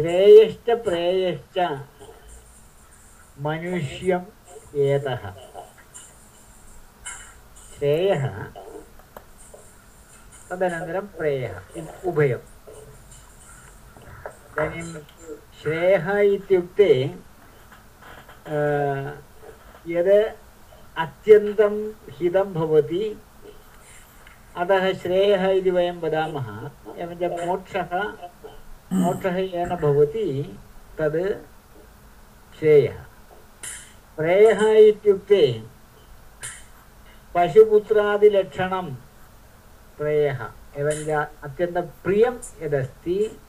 श्रेयश्च प्रेयश्च मनुष्यम् एतः श्रेयः तदनन्तरं प्रेयः इति उभयम् इदानीं श्रेयः इत्युक्ते अ, यद् अत्यन्तं हितं भवति अतः श्रेयः इति वयं वदामः एवञ्च मोक्षः मोक्षः येन भवति तद् श्रेयः। प्रेयः इत्युक्ते पशुपुत्रादिलक्षणं प्रेयः। एवञ्च अत्यन्तं प्रियं यदस्ति,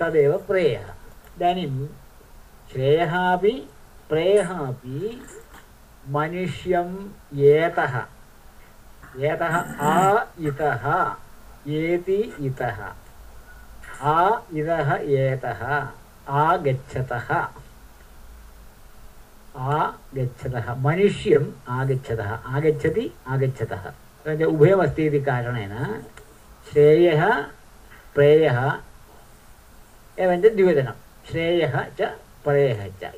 तदेव प्रेयः। इदानीं श्रेयः अपि प्रेयः अपि मनुष्यं एतः एतः आ, इतः एति इतः। आ इतः एतः आगच्छतः आगच्छतः मनुष्यम् आगच्छतः। आगच्छति, आगच्छतः। तद् उभयमस्ति इति कारणेन श्रेयः, प्रेयः एवञ्च द्विवचनं। श्रेयः च, प्रेयः च।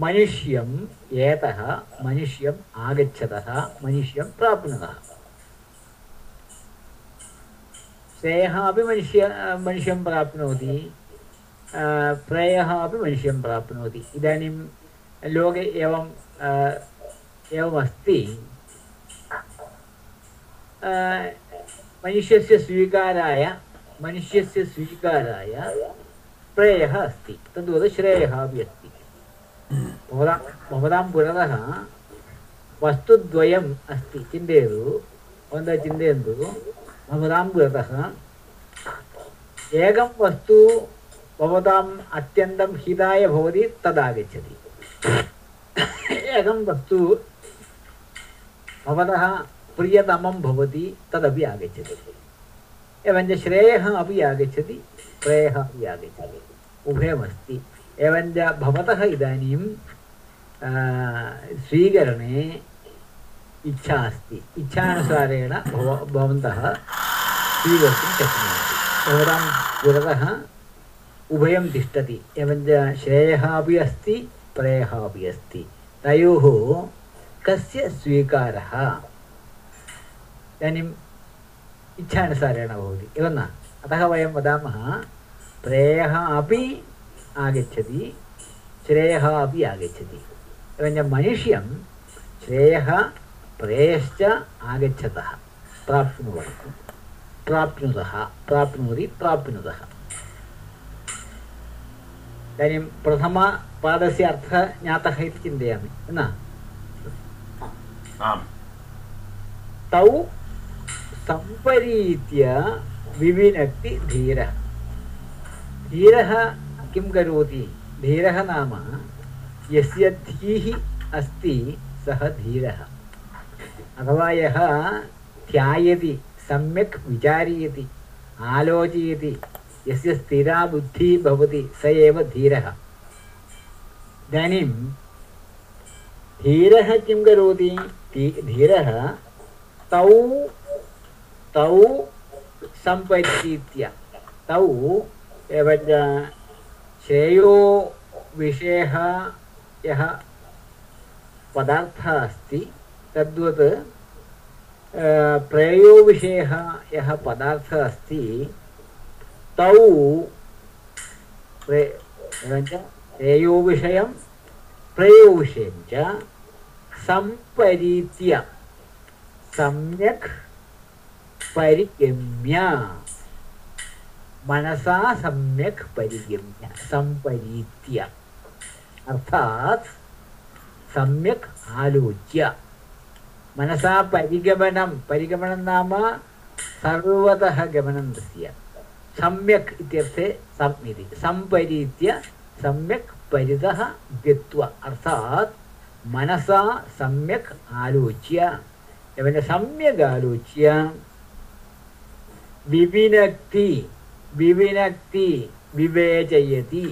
मनुष्यम् एतः मनुष्यम् आगच्छतः, मनुष्यं प्राप्नुतः श्रेयः अपि मनुष्य, मनुष्यं प्राप्नोति। प्रेयः अपि मनुष्यं प्राप्नोति। इदानीं लोके एवं एवमस्ति। मनुष्यस्य स्वीकाराय मनुष्यस्य स्वीकाराय प्रेयः अस्ति। तद्वत् श्रेयः अपि अस्ति। भवतां भवतां पुरतः वस्तुद्वयम् अस्ति। चिन्तयतु। भवन्तः चिन्तयन्तु। भवतां एकं वस्तु भवताम् अत्यन्तं हिताय भवति, तदागच्छति। एकं वस्तु भवतः प्रियतमं भवति, तदपि आगच्छति। एवञ्च श्रेयः अपि आगच्छति प्रेयः अपि आगच्छति। उभयमस्ति। एवञ्च भवतः इदानीं स्वीकरणे इच्छा अस्ति इच्छानुसारेण भव, भवन्तः स्वीकर्तुं शक्नुवन्ति। भवतां पुरतः उभयं तिष्ठति। एवञ्च श्रेयः अपि अस्ति, प्रेयः अस्ति। एवं न? अतः वयं वदामः, प्रेयः अपि आगच्छति, श्रेयः अपि आगच्छति। एवञ्च मनुष्यं श्रेयः प्रेयश्च आगच्छतः। प्राप्नुवन्ति। प्राप्नुतः प्राप्नोति प्राप्नुतः। इदानीं प्रथमपादस्य अर्थः ज्ञातः इति चिन्तयामि न? तौ सम्परीत्य विविनक्ति धीरः। धीरः किं करोति? धीरः नाम यस्य धीः अस्ति सः धीरः। अथवा यः ध्यायति, सम्यक् विचारयति, आलोचयति, यस्य स्थिरा बुद्धिः भवति, स एव धीरः। इदानीं धीरः किं करोति? धीरः तौ तौ सम्परीत्य तौ एवञ्च श्रेयो विषयः यः पदार्थः अस्ति तद्वत् अ, प्रेयो विषयः यः पदार्थः अस्ति तौ प्रे एवञ्च श्रेयो विषयं प्रेयो विषयं च सम्परीत्य सम्यक् परिगम्य मनसा सम्यक् परिगम्य सम्परीत्य। अर्थात् सम्यक् आलोच्य। मनसा परिगमनं परिगमनं नाम सर्वतः गमनं तस्य सम्यक् इत्यर्थे सम् इति सम्परीत्य सम्यक् परितः गत्वा अर्थात् मनसा सम्यक् आलोच्य एवञ्च सम्यक् आलोच्य विविनक्ति विविनक्ति विवेचयति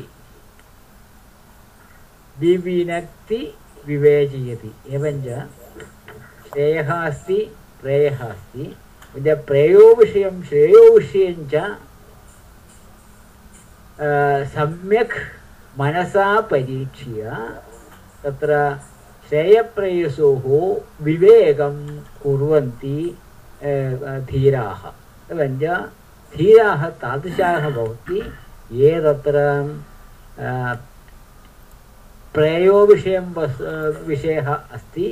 विविनक्ति विवेचयति एवञ्च श्रेयः अस्ति प्रेयः अस्ति प्रेयो विषयं श्रेयो विषयं सम्यक् मनसा परीक्ष्य तत्र श्रेयप्रेयसोः विवेकं कुर्वन्ति धीराः। एवञ्च धीराः तादृशाः भवन्ति, ये वस् विषयः अस्ति।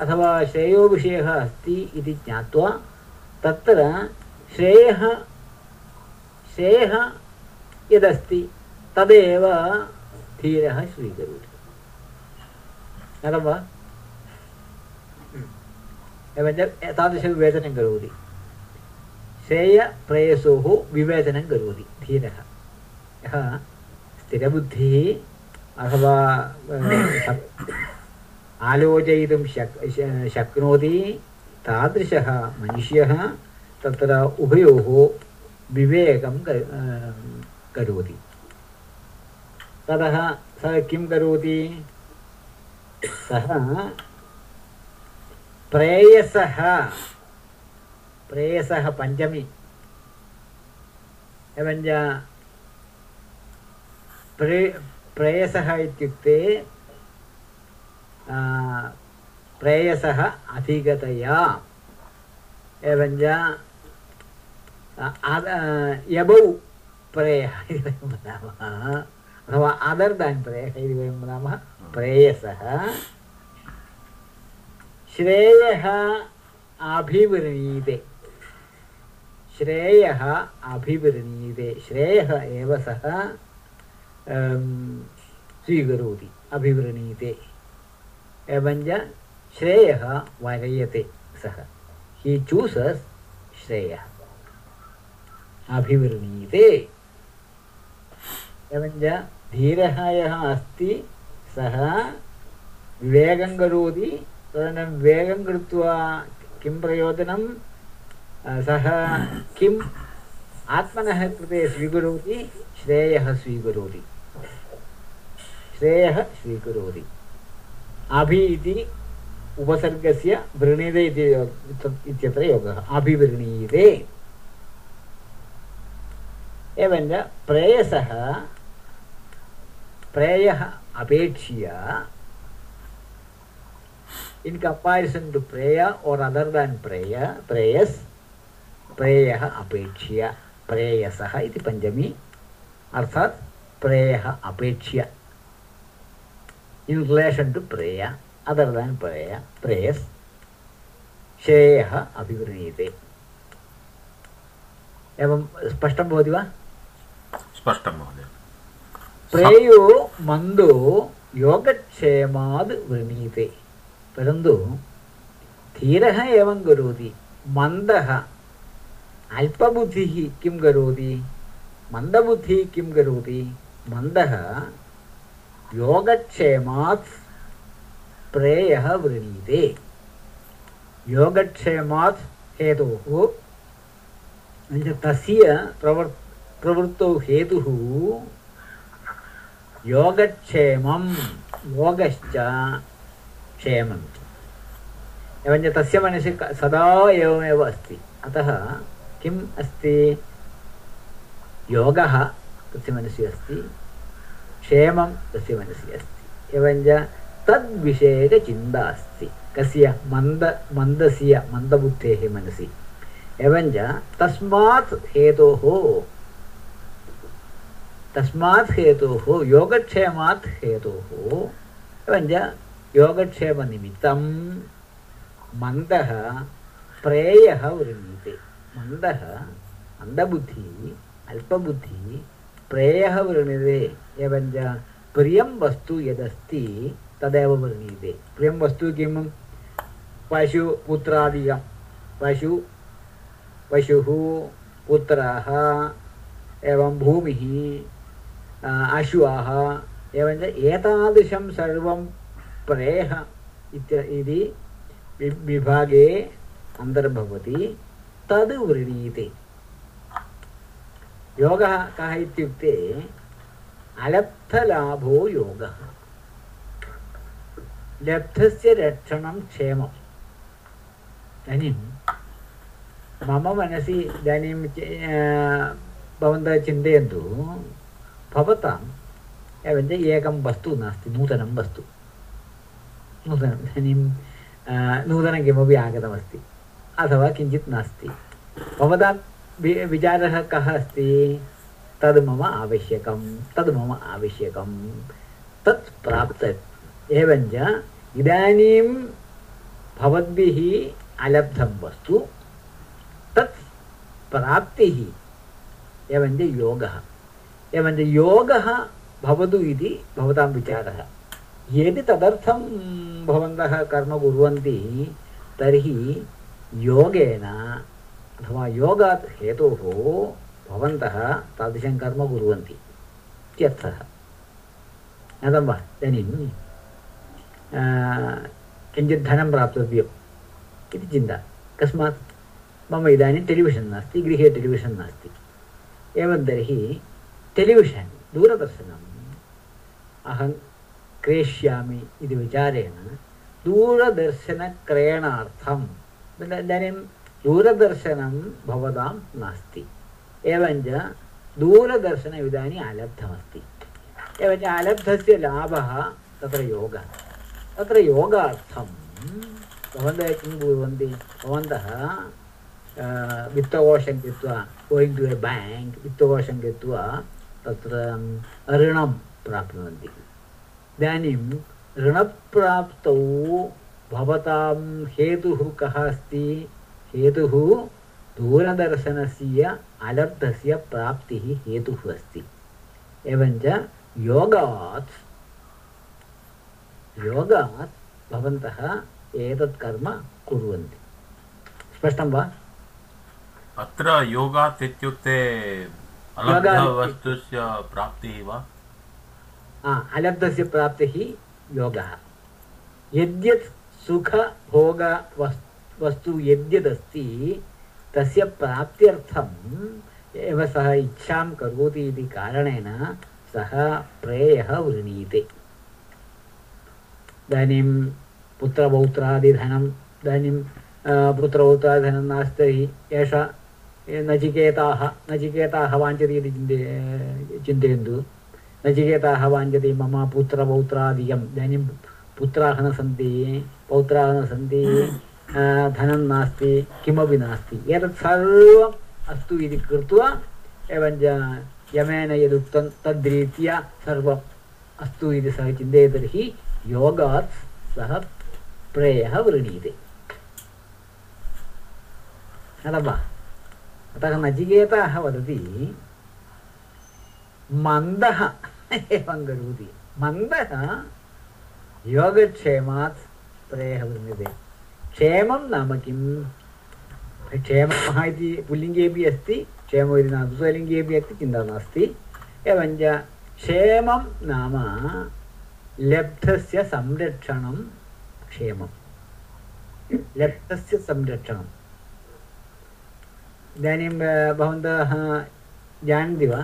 अथवा श्रेयोविषयः अस्ति इति ज्ञात्वा तत्र श्रेयः श्रेयः यदस्ति तदेव धीरः स्वीकरोति। ज्ञातं वा एवञ्च तादृशविवेचनं करोति। श्रेयप्रेयसोः विवेचनं करोति धीरः। यः स्थिरबुद्धिः अथवा आलोचयितुं शक् शक्नोति तादृशः मनुष्यः तत्र उभयोः विवेकं करोति। ततः सः किं करोति? सः प्रेयसः प्रेयसः पञ्चमी। एवञ्च प्रे, प्रेयसः इत्युक्ते प्रेयसः अधिकतया एवञ्च यबौ प्रेयः अथवा अदर् दान् प्रेयः इति वयं वदामः प्रेयसः श्रेयः अभिवृणीते श्रेयः अभिवृणीते श्रेयः एव अभिवृणीते एवञ्च श्रेयः वरयते सः। हि चूसस् श्रेयः। अभिवृणीते। एवञ्च धीरः यः अस्ति सः। विवेकं करोति। तदनन्तरं विवेकं कृत्वा किं प्रयोजनं? सः किम् आत्मनः कृते स्वीकरोति? श्रेयः स्वीकरोति। श्रेयः स्वीकरोति। अभि इति उपसर्गस्य वृणीते इति इत्यत्र योगः अभिवृणीते एवञ्च प्रेयसः प्रेयः अपेक्ष्य in comparison to prayer or other than prayer, prayers, prayah apekshya, prayasah iti panjami, अर्थात प्रेयः अपेक्ष्य in relation to prayer, other than prayer, prayers, श्रेयः अभिवृणीते एवं स्पष्टं भवति वा स्पष्टं महोदय प्रेयो मन्दो योगक्षेमाद् वृणीते परन्तु धीरः एवं करोति मन्दः अल्पबुद्धिः किं करोति मन्दबुद्धिः किं करोति मन्दः योगक्षेमात् प्रेयः वृणीते योगक्षेमात् हेतोः तस्य प्रवर्, प्रवृत्तौ हेतुः योगक्षेमं योगश्च क्षेमं एवञ्च तस्य मनसि सदा एवमेव अस्ति। अतः किम् अस्ति? योगः तस्य मनसि अस्ति। क्षेमं तस्य मनसि अस्ति एवञ्च तद्विषयकचिन्ता अस्ति कस्य मन्द मन्दस्य मन्दबुद्धेः मनसि एवञ्च तस्मात् हेतोः तस्मात् हेतोः योगक्षेमात् हेतोः एवञ्च योगक्षेमनिमित्तं मन्दः प्रेयः वृणीते मन्दः मन्दबुद्धिः अल्पबुद्धिः प्रेयः वृणीते एवञ्च प्रियं वस्तु यदस्ति, तदेव वृणीते प्रियं वस्तु किं पशुपुत्रादिकं पशु, पशुः पुत्राः, एवं भूमिः अश्वाः, एवञ्च एतादृशं सर्वं प्रेयः इति विभागे अन्तर्भवति। तद् वृणीते। योगः कः इत्युक्ते अलब्धलाभो योगः लब्धस्य रक्षणं क्षेमम् इदानीं मम मनसि इदानीं चि- भवन्तः चिन्तयन्तु भवताम् एवञ्च एकं वस्तु नास्ति नूतनं वस्तु नूतनम् इदानीं आ, नूतनं किमपि आगतमस्ति अथवा किञ्चित् नास्ति भवतां वि, विचारः कः अस्ति? तद् मम आवश्यकं तद् मम आवश्यकं तत् प्राप्त। एवञ्च इदानीं भवद्भिः अलब्धं वस्तु, तत् प्राप्तिः। एवञ्च योगः। एवञ्च योगः भवतु इति भवतां विचारः। यदि तदर्थं भवन्तः कर्म कुर्वन्ति, तर्हि योगेन अथवा योगात् हेतोः भवन्तः तादृशं कर्म कुर्वन्ति इत्यर्थः। ज्ञातं वा, इदानीं किञ्चित् धनं प्राप्तव्यम् इति चिन्ता। कस्मात् मम इदानीं टेलिविशन् नास्ति, गृहे टेलिविशन् नास्ति। एवं तर्हि टेलिविशन्, दूरदर्शनम् अहं क्रेष्यामि इति विचारेण दूरदर्शनक्रयणार्थम् इदानीं दूरदर्शनं भवतां नास्ति। एवञ्च दूरदर्शनम् इदानीम् आलब्धमस्ति। एवञ्च आलब्धस्य लाभः तत्र योगः। तत्र योगार्थं भवन्तः किं कुर्वन्ति? भवन्तः वित्तकोशं गत्वा गोयिङ्ग् टु ए बेङ्क् वित्तकोशं गत्वा तत्र ऋणं प्राप्नुवन्ति। इदानीं ऋणप्राप्तौ भवतां हेतुः कः अस्ति? हेतुः दूरदर्शनस्य अलब्धस्य प्राप्तिः हेतुः अस्ति। एवञ्च योगात् योगात् भवन्तः एतत् कर्म कुर्वन्ति। स्पष्टं वा? अत्र योगात् इत्युक्ते अलब्धवस्तुस्य प्राप्तिः वा? आ, अलब्धस्य प्राप्तिः योगः। यद्यत् सुखभोग वस् वस्तु यद्यदस्ति, तस्य प्राप्त्यर्थम् एव सः इच्छां करोति इति कारणेन सः प्रेयः वृणीते। इदानीं पुत्रपौत्रादिधनम् इदानीं पुत्रपौत्रादिधनं नास्ति तर्हि एषा नचिकेताः नचिकेताः वाञ्छति इति चिन्ते, चिन्तयन्तु। नचिकेताः वाञ्छति मम पुत्रपौत्रादिकम् इदानीं पुत्राः न सन्ति, पौत्राः न सन्ति। धनं नास्ति, किमपि नास्ति। एतत् सर्वम् अस्तु इति कृत्वा एवञ्च यमेन यदुक्तं तद्रीत्या सर्वम् अस्तु इति सः चिन्तयति तर्हि योगात् सः प्रेयः वृणीते। अथवा अतः नचिकेताः वदति, मन्दः एवं करोति। मन्दः योगक्षेमात् प्रेयः वृण्यते क्षेमं नाम किं क्षेमः इति पुल्लिङ्गेपि अस्ति क्षेमो इति नाम स्वलिङ्गेपि अस्ति चिन्ता नास्ति एवञ्च क्षेमं नाम लब्धस्य संरक्षणं क्षेमं लब्धस्य संरक्षणम् इदानीं अ, भवन्तः जानन्ति वा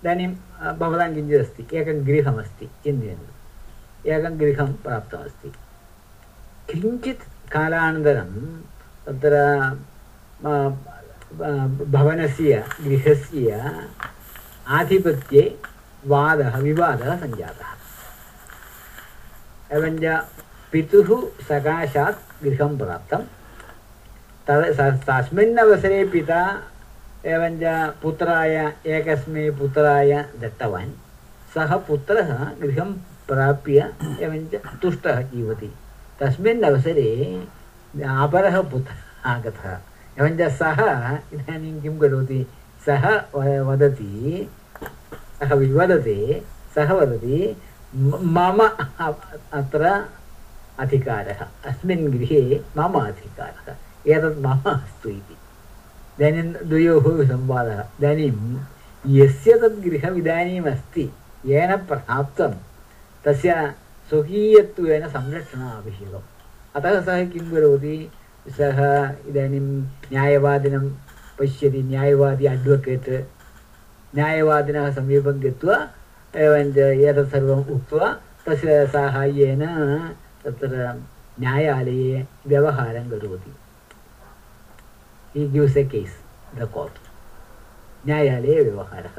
इदानीं अ, भवतां किञ्चिदस्ति एकं गृहमस्ति चिन्तयन्तु एकं गृहं प्राप्तमस्ति किञ्चित् कालानन्तरं तत्र भवनस्य, गृहस्य आधिपत्ये वादः, विवादः सञ्जातः। एवञ्च पितुः सकाशात् गृहं प्राप्तं। तद्, स- तस्मिन् अवसरे पिता एवञ्च पुत्राय, एकस्मै पुत्राय दत्तवान्। सः पुत्रः गृहं प्राप्य एवञ्च तुष्टः जीवति। तस्मिन् अवसरे अपरः पुत्रः आगतः। एवञ्च सः, इदानीं किं करोति? सः वदति, सः विवदते, सः वदति, मम अत्र अधिकारः, अस्मिन् गृहे मम अधिकारः एतत् मम अस्तु इति। इदानीं द्वयोः संवादः। इदानीं यस्य तद् इदानीम् अस्ति येन प्राप्तं तस्य स्वकीयत्वेन संरक्षणम् आवश्यकम् अतः सः किं करोति सः इदानीं न्यायवादिनं पश्यति न्यायवादी अड्वकेट् न्यायवादिनः समीपं गत्वा एवञ्च एतत् सर्वम् उक्त्वा तस्य साहाय्येन तत्र न्यायालये व्यवहारं करोति he gives a case the court न्यायालये व्यवहारः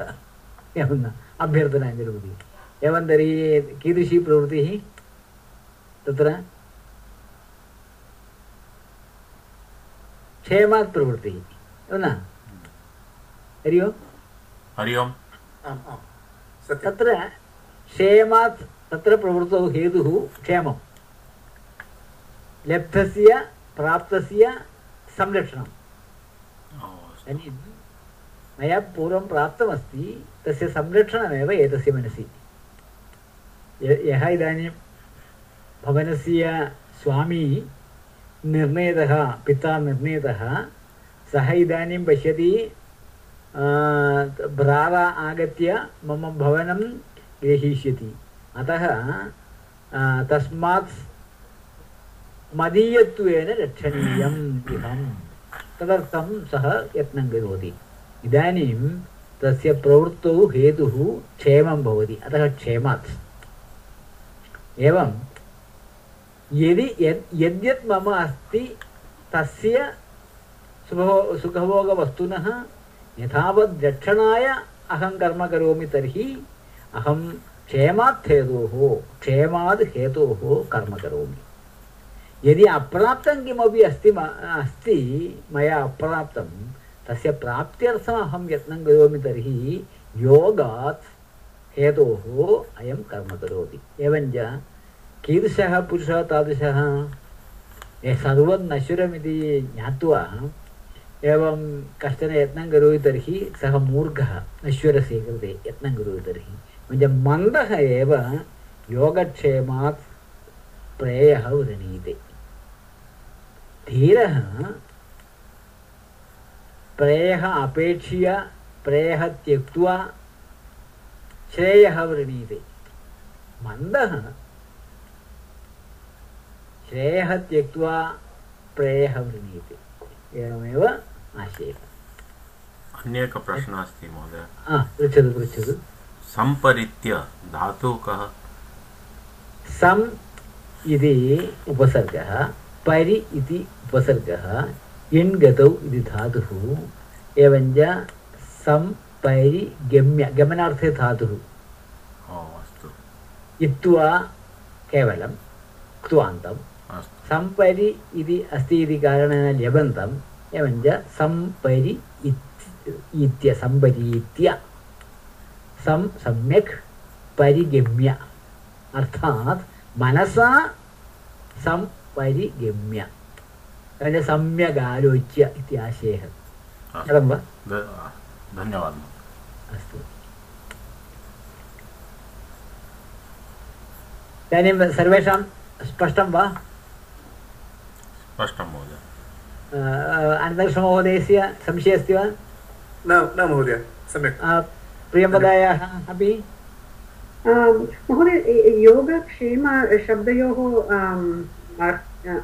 एवं न अभ्यर्थना करोति एवं तर्हि कीदृशी प्रवृत्तिः? तत्र क्षेमात् प्रवृत्तिः। एवं न? हरि ओम्। हरि ओम्। तत्र क्षेमात् तत्र प्रवृत्तौ हेतुः क्षेमं लब्धस्य प्राप्तस्य संरक्षणम्। इदानीं मया पूर्वं प्राप्तमस्ति तस्य संरक्षणमेव एतस्य मनसि। य- इदानीं भवनस्य स्वामी निर्णेतः पिता निर्णेतः सः इदानीं त- भ्राता आगत्य मम भवनं ग्रहीष्यति अतः तस्मात् मदीयत्वेन रक्षणीयम् इहं तदर्थं सः यत्नं करोति इदानीं तस्य प्रवृत्तौ हेतुः क्षेमं अतः क्षेमात् एवं यदि यद् यद्यत् मम अस्ति तस्य सुखभो सुखभोगवस्तुनः यथावद् रक्षणाय अहं कर्म करोमि तर्हि अहं क्षेमात् हेतोः क्षेमाद् हेतोः कर्म करोमि। यदि अप्राप्तं किमपि अस्ति अस्ति मया अप्राप्तं तस्य प्राप्त्यर्थम् अहं यत्नं करोमि तर्हि योगात् हेतोः अयं कर्म करोति। एवञ्च कीदृशः पुरुषः तादृशः? सर्वं नश्वरमिति ज्ञात्वा एवं कश्चन यत्नं करोति तर्हि सः मूर्खः, नश्वरस्य कृते यत्नं करोति तर्हि। मन्दः एव योगक्षेमात् प्रेयः वृणीते धीरः प्रेयः अपेक्ष्य, प्रेयः त्यक्त्वा श्रेयः वृणीते मन्दः श्रेयः त्यक्त्वा प्रेयः वृणीते एवमेव आशयः अन्य एकः प्रश्नः अस्ति महोदय हा पृच्छतु पृच्छतु सम्परित्य धातुः कः सम् इति उपसर्गः परि इति उपसर्गः इण् गतौ इति धातुः एवञ्च सम् परि गम्य गमनार्थे धातुः ओ अस्तु इत्वा केवलं क्त्वान्तम् अस्तु सम्परि इति अस्ति इति कारणेन ल्यबन्तम् एवञ्च सम्परि इत्- इत्य सम्परीत्य सं सम्यक् परिगम्य अर्थात् मनसा सम्परिगम्य एवञ्च सम्यक् आलोच्य इति आशयः अस्तु कथं वा ध- धन्यवादः अस्तु इदानीं सर्वेषां स्पष्टं वा? स्पष्टं महोदय। अ, संशयः अस्ति वा? न न महोदय सम्यक्। अपि? महोदय योगक्षेम शब्दयोः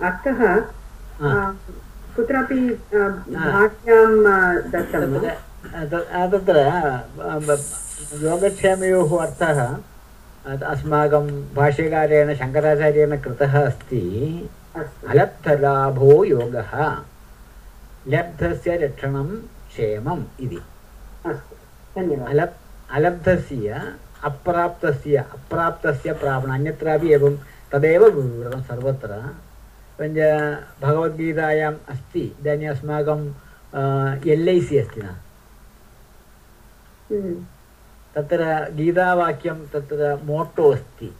अर्थः कुत्रापि भाष्यां दत्तं तत्र वा? अ, त- अ, तत्र अ, ब- योगक्षेमयोः अर्थः अ, अस्माकं भाष्यकारेण शङ्कराचार्येण कृतः अस्ति अस्तु अलब्धलाभो योगः लब्धस्य रक्षणं क्षेमम् इति अस्तु धन्यवादः अलप् अलब्धस्य अप्राप्तस्य अप्राप्तस्य प्रापणम् अन्यत्रापि एवं तदेव विवृतं सर्वत्र एवञ्च भगवद्गीतायाम् अस्ति इदानीम् अस्माकं एल् ऐ सि अस्ति न हम्म, तत्र गीतावाक्यं तत्र मोटो अस्ति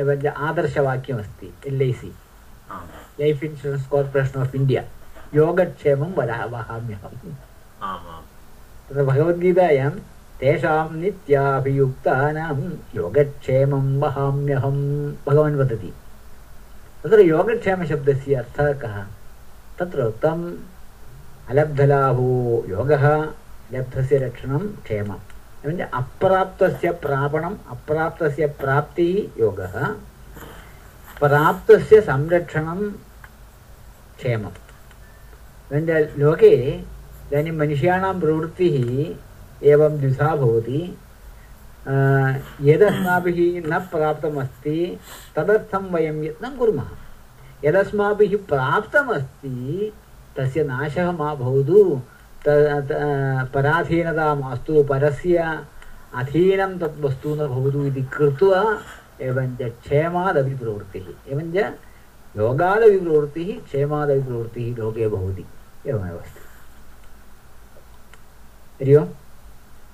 एवञ्च आदर्शवाक्यमस्ति L I C life insurance corporation of India योगक्षेमं वदा आम् तत्र भगवद्गीतायां तेषां नित्याभियुक्तानां योगक्षेमं वहाम्यहं भगवान् वदति तत्र योगक्षेमशब्दस्य अर्थः कः तत्र उक्तम् अलब्धलाभो योगः लब्धस्य रक्षणं क्षेमम्। एवञ्च अप्राप्तस्य प्रापणम् अप्राप्तस्य प्राप्तिः योगः। प्राप्तस्य संरक्षणं क्षेमम्। एवञ्च लोके इदानीं मनुष्याणां प्रवृत्तिः एवं द्विधा भवति। यदस्माभिः न प्राप्तमस्ति तदर्थं वयं यत्नं कुर्मः। यदस्माभिः प्राप्तमस्ति तस्य नाशः मा भवतु पराधीनता मास्तु परस्य अधीनं तद् वस्तु न भवतु इति कृत्वा एवञ्च क्षेमादपि प्रवृत्तिः एवञ्च योगादपि प्रवृत्तिः क्षेमादपि प्रवृत्तिः लोके भवति एवमेव अस्ति हरि ओम्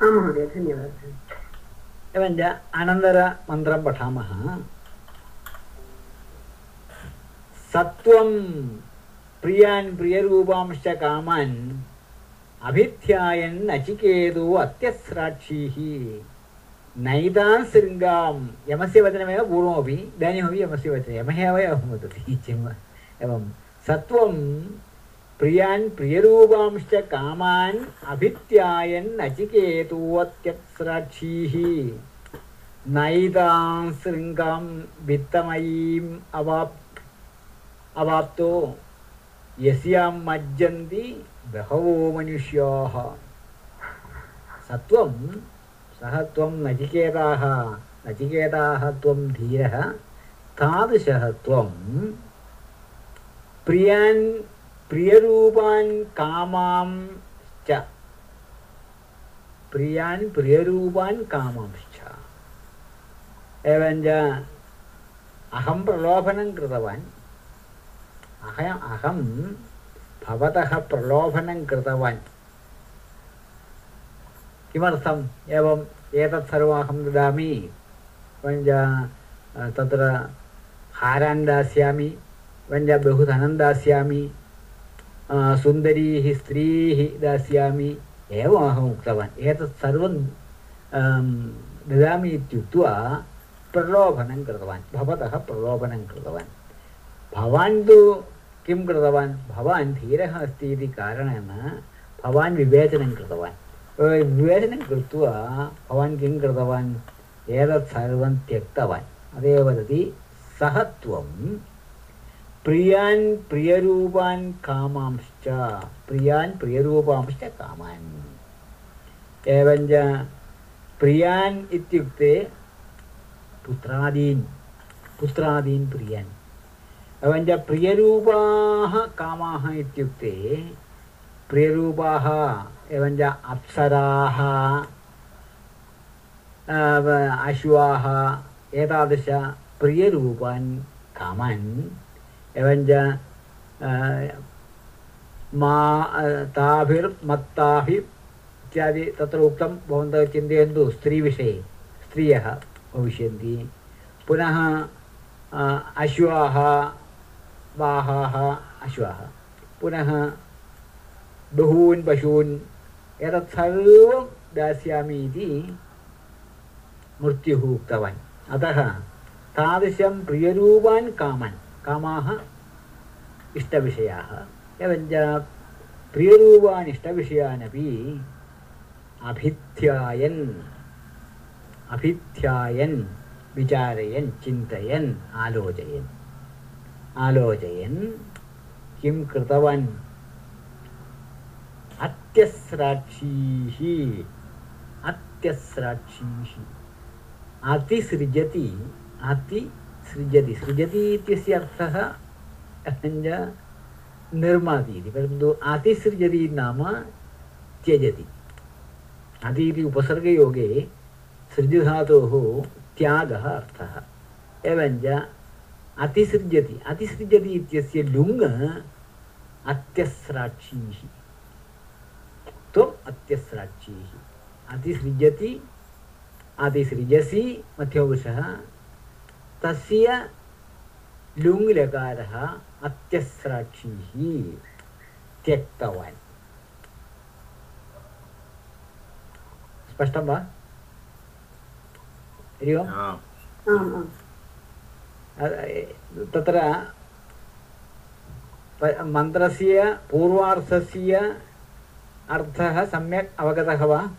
आं महोदय धन्यवादः एवञ्च अनन्तरमन्त्रं पठामः सत्वं प्रियान् प्रियरूपांश्च कामान् अभिध्यायन् नचिकेतो अत्यस्राक्षीः। नैतान् शृङ्गां, यमस्य वचनमेव पूर्वमपि, इदानीमपि यमस्य वचनं यमः एव एवं वदति एवं सत्वं प्रियान् प्रियरूपांश्च कामान् अभिध्यायन् नचिकेतो अत्यस्राक्षीः। नैतां शृङ्गां वित्तमयीम् अवाप् अवाप्तो, यस्यां मज्जन्ति बहवो मनुष्याः। सत्वं सः त्वं नचिकेताः। नचिकेताः त्वं धीरः। तादृशः त्वं प्रियान् प्रियरूपान् कामांश्च प्रियान् प्रियरूपान् कामांश्च एवञ्च अहं प्रलोभनं कृतवान्। अहम् अहं भवतः प्रलोभनं कृतवान्। किमर्थम्? एवम् एतत् सर्वम् अहं ददामि। अ, तत्र हारान् दास्यामि। एवञ्च बहु धनं दास्यामि सुन्दरीः स्त्रीः दास्यामि। एवम् अहम् उक्तवान्। एतत् सर्वं ददामि इत्युक्त्वा प्रलोभनं कृतवान्। भवतः प्रलोभनं कृतवान्। भवान् तु किं कृतवान्? भवान् धीरः अस्ति इति कारणेन भवान् विवेचनं कृतवान्। अ, विवेचनं कृत्वा भवान् किं कृतवान्? एतत् सर्वं त्यक्तवान्। अतः वदति सः त्वं प्रियान् प्रियरूपान् कामांश्च प्रियान् प्रियरूपांश्च कामान्। एवञ्च प्रियान् इत्युक्ते पुत्रादीन् पुत्रादीन् प्रियान्। एवञ्च प्रियरूपाः कामाः इत्युक्ते प्रियरूपाः एवञ्च अप्सराः अश्वाः एतादृश प्रियरूपान् कामान् एवञ्च मा ताभिर्मत्ताभिः इत्यादि तत्र उक्तं भवन्तः चिन्तयन्तु स्त्रीविषये स्त्रियः भविष्यन्ति पुनः अश्वाः वाहाः अश्वाः। पुनः बहून् पशून् एतत् सर्वं दास्यामि इति मृत्युः उक्तवान्। अतः तादृशं प्रियरूपान् कामान्। कामाः इष्टविषयाः। एवञ्च प्रियरूपान् इष्टविषयानपि अभिध्यायन्। अभिध्यायन्, विचारयन्, चिन्तयन्, आलोचयन्। आलोचयन् किं कृतवान् अत्यस्राक्षीः अत्यस्राक्षीः अतिसृजति अतिसृजति सृजति इत्यस्य अर्थः निर्माति इति परन्तु अतिसृजति नाम त्यजति अति इति उपसर्गयोगे सृजधातोः त्यागः अर्थः एवञ्च अतिसृजति अतिसृजति इत्यस्य लुङ् अत्यस्राक्षीः त्वम् अत्यस्राक्षीः अतिसृजति अतिसृजसि मध्यपुरुषः तस्य लुङ् लकारः अत्यस्राक्षीः त्यक्तवान् स्पष्टं वा हरि ओम् तत्र मन्त्रस्य पूर्वार्थस्य अर्थः सम्यक् अवगतः वा?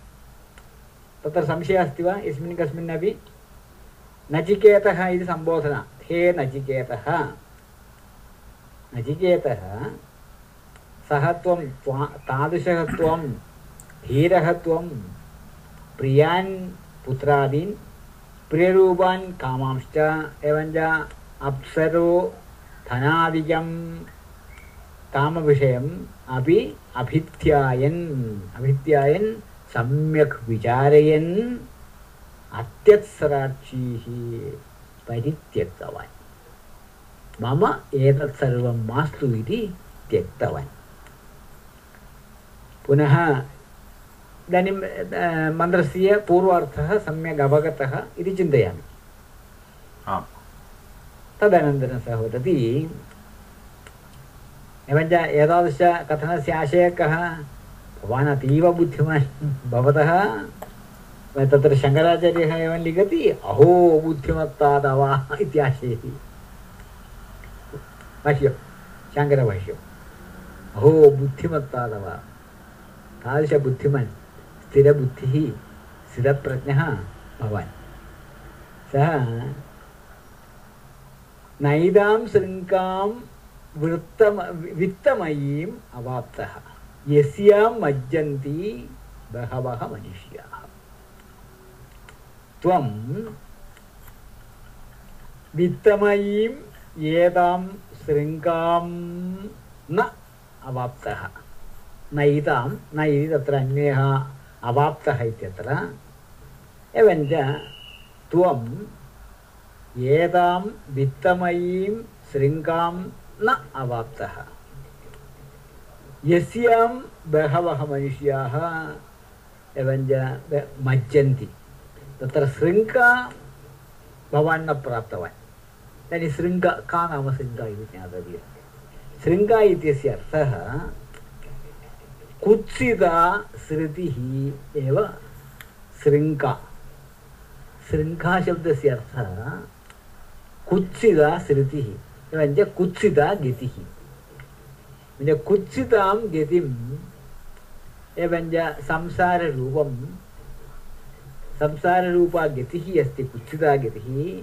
तत्र संशयः अस्ति वा? यस्मिन् कस्मिन्नपि नचिकेतः इति सम्बोधना। हे नचिकेतः नचिकेतः सः त्वं, त्वा- तादृशः त्वं, धीरः त्वं, प्रियान्, पुत्रादीन् प्रियरूपान् कामांश्च एवञ्च अप्सरो धनादिकं कामविषयम् अपि अभिध्यायन्। अभिध्यायन् सम्यक् विचारयन्। अत्यत्सराक्षीः परित्यक्तवान्। मम एतत् सर्वं मास्तु इति त्यक्तवान्। पुनः इदानीं अ, मन्त्रस्य पूर्वार्थः सम्यक् अवगतः इति चिन्तयामि। आम्। तदनन्तरं सः वदति एवञ्च एतादृशकथनस्य आशयः कः? भवान् अतीव बुद्धिमान् भवतः। तत्र शङ्कराचार्यः एवं लिखति अहो बुद्धिमत्ता तव इत्याशयः भाष्यं शाङ्करभाष्यम्। अहो बुद्धिमत्ता तव तादृशबुद्धिमान्। स्थिरबुद्धिः स्थिरप्रज्ञः भवान्। सः नैदां शृङ्गां वृत्तम, वित्तमयीम् अवाप्तः। यस्यां मज्जन्ति बहवः मनुष्याः। त्वं वित्तमयीम् एतां शृङ्गां न अवाप्तः। नैतां न इति तत्र अन्यः अवाप्तः इत्यत्र, एवञ्च त्वं एतां वित्तमयीं शृङ्गां न अवाप्तः। यस्यां बहवः मनुष्याः एवञ्च मज्जन्ति। तत्र शृङ्गा भवान् न प्राप्तवान्। तर्हि शृङ्गा का नाम शृङ्गा इति ज्ञातव्यं शृङ्गा इत्यस्य अर्थः कुत्सिता श्रुतिः एव शृङ्गा शृङ्गाशब्दस्य अर्थः कुत्सिता श्रुतिः। एवञ्च कुत्सिता गतिः। कुत्सितां गतिम् एवञ्च संसाररूपं, संसाररूपा गतिः अस्ति कुत्सिता गतिः।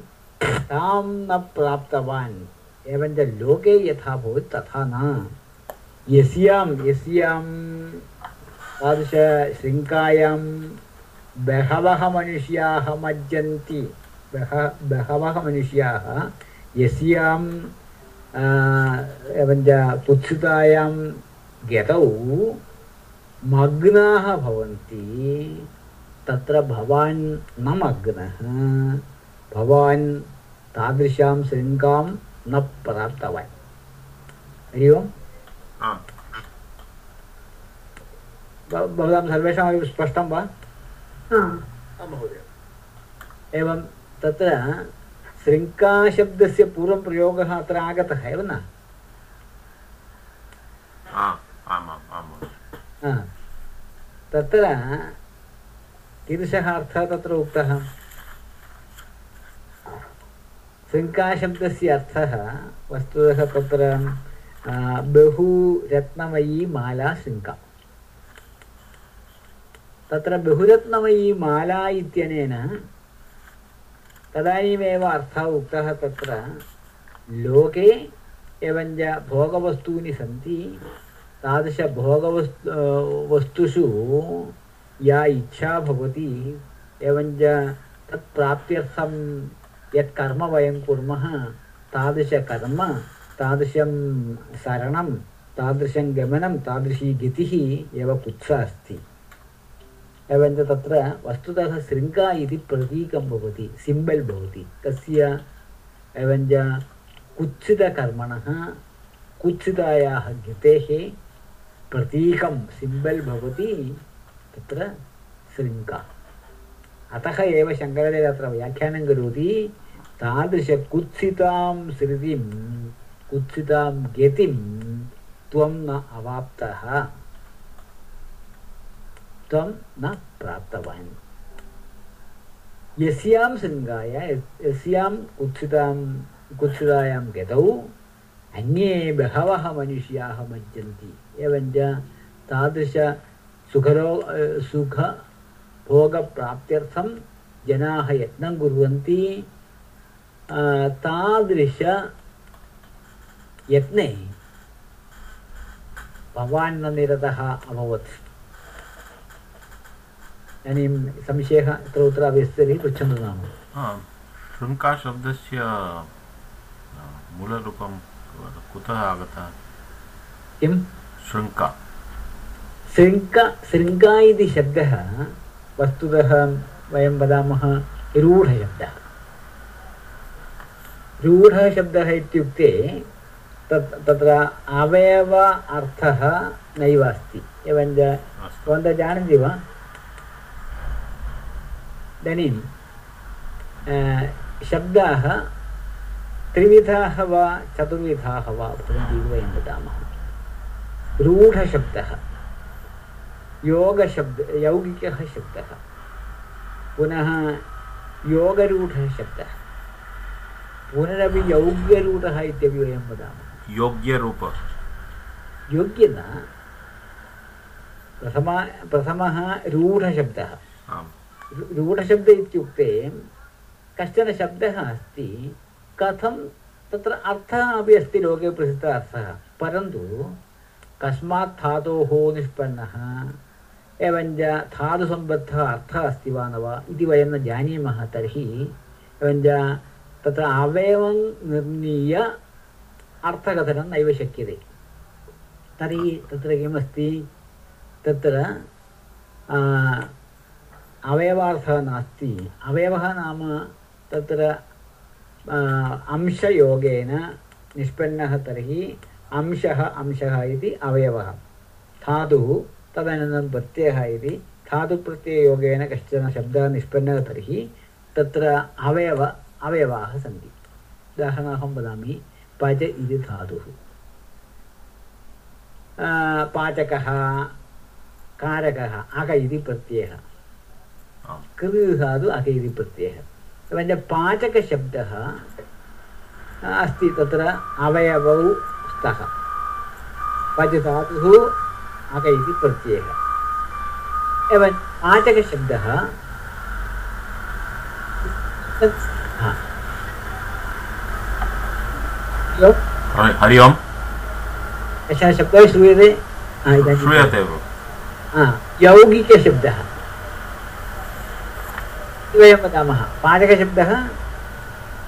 तां न प्राप्तवान्। एवञ्च लोके यथा भवति तथा न। यस्यां यस्यां तादृशशृङ्खायां बहवः मनुष्याः मज्जन्ति बह बहवः मनुष्याः यस्यां एवञ्च कुत्सितायां गतौ मग्नाः भवन्ति तत्र भवान् न मग्नः भवान् तादृशां शृङ्गां न प्राप्तवान् हरि ओम् भवतां सर्वेषामपि स्पष्टं वा? महोदय। एवं तत्र शृङ्काशब्दस्य पूर्वं प्रयोगः अत्र आगतः एव न? हा. तत्र कीदृशः अर्थः तत्र उक्तः? शृङ्काशब्दस्य अर्थः वस्तुतः तत्र बहु रत्नमयी माला शृङ्का तत्र बहुरत्नमयी माला इत्यनेन तदानीमेव अर्थः उक्तः तत्र लोके एवञ्च भोगवस्तूनि सन्ति तादृशभोगवस्तु वस्तुषु या इच्छा भवति एवञ्च तत्प्राप्त्यर्थं यत् कर्म वयं कुर्मः तादृशकर्म तादृशं सरणं तादृशं गमनं, तादृशी गतिः एव कुत्सा अस्ति। एवञ्च तत्र वस्तुतः शृङ्गा इति प्रतीकं भवति, सिम्बल् भवति। कस्य एवञ्च कुत्सितकर्मणः, कुत्सितायाः गतेः प्रतीकं, सिम्बल् भवति तत्र शृङ्गा। अतः एव शङ्कराचार्यः अत्र व्याख्यानं करोति, तादृशकुत्सितां श्रुतिं कुत्सितां गतिं त्वं न अवाप्तः। त्वं न प्राप्तवान्। यस्यां शृङ्गाय, यस्यां कुत्सितां, कुत्सितायां गतौ, अन्ये बहवः मनुष्याः मज्जन्ति एवञ्च तादृश सुखरो सुखभोगप्राप्त्यर्थं जनाः यत्नं कुर्वन्ति। तादृश यत्ने। भवान् न निरतः अभवत्। इदानीं संशयः अत्र उत्तर विस्तरि पृच्छन्तु नाम। शृङ्काशब्दस्य मूलरूपं कुतः आगतः? किं? शृङ्क शृङ्क शृङ्गा इति शब्दः वस्तुतः वयं वदामः रूढशब्दः। रूढशब्दः इत्युक्ते तत् तत्र अवयव अर्थः नैव अस्ति। एवञ्च भवन्तः जानन्ति वा? इदानीं शब्दाः त्रिविधाः वा चतुर्विधाः वा भवन्ति इति वयं वदामः। रूढशब्दः योगशब्द यौगिकः शब्दः पुनः योगरूढः शब्दः पुनरपि यौग्यरूढः इत्यपि वयं वदामः। योग्यरूप योग्यता प्रथमा प्रथमः रूढशब्दः। रूढशब्द इत्युक्ते कश्चन शब्दः अस्ति कथं तत्र अर्थः अपि अस्ति लोके प्रसिद्धः अर्थः। परन्तु कस्मात् धातोः निष्पन्नः एवञ्च धातुसम्बद्धः अर्थः अस्ति वा न वा इति वयं न जानीमः तर्हि एवञ्च तत्र अवयवं निर्णीय अर्थकथनं नैव शक्यते तर्हि तत्र किमस्ति तत्र अवयवार्थः नास्ति अवयवः नाम तत्र अंशयोगेन निष्पन्नः तर्हि अंशः अंशः इति अवयवः धातुः तदनन्तरं प्रत्ययः इति धातुप्रत्यययोगेन कश्चन शब्दः निष्पन्नः तर्हि अवयव अवयवाः सन्ति उदाहरणार्थं वदामि पच इति धातुः। पाचकः कारकः अक इति प्रत्ययः। कृ धातु अक इति प्रत्ययः। एवञ्च पाचकशब्दः अस्ति तत्र अवयवौ स्तः। पच धातुः अक इति प्रत्ययः। एवं पाचकशब्दः तत् हा। हरि हरि ओम् कश्चन शब्दः श्रूयते हा, श्रूयते हा, यौगिकशब्दः इति वयं वदामः पाचकशब्दः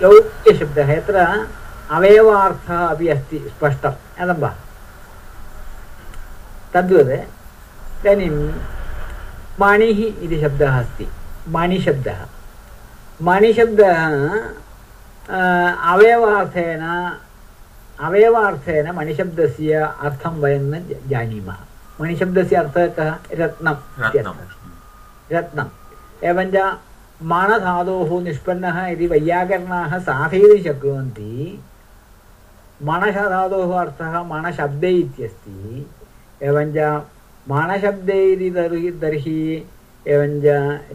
यौगिकशब्दः यत्र अवयवार्थः अपि अस्ति स्पष्टं ज्ञातं वा तद्वत् इदानीं मणिः इति शब्दः अस्ति मणिशब्दः मणिशब्दः अवयवार्थेन अवयवार्थेन मणिशब्दस्य अर्थं वयं न जानीमः मणिशब्दस्य अर्थः कः रत्नम् रत्नं इत्यर्थः। रत्नम् एवञ्च मणधातोः निष्पन्नः इति वैयाकरणाः साधयितुं शक्नुवन्ति मणधातोः अर्थः मणशब्दे इत्यस्ति एवञ्च मणशब्दे इति तर्हि तर्हि एवञ्च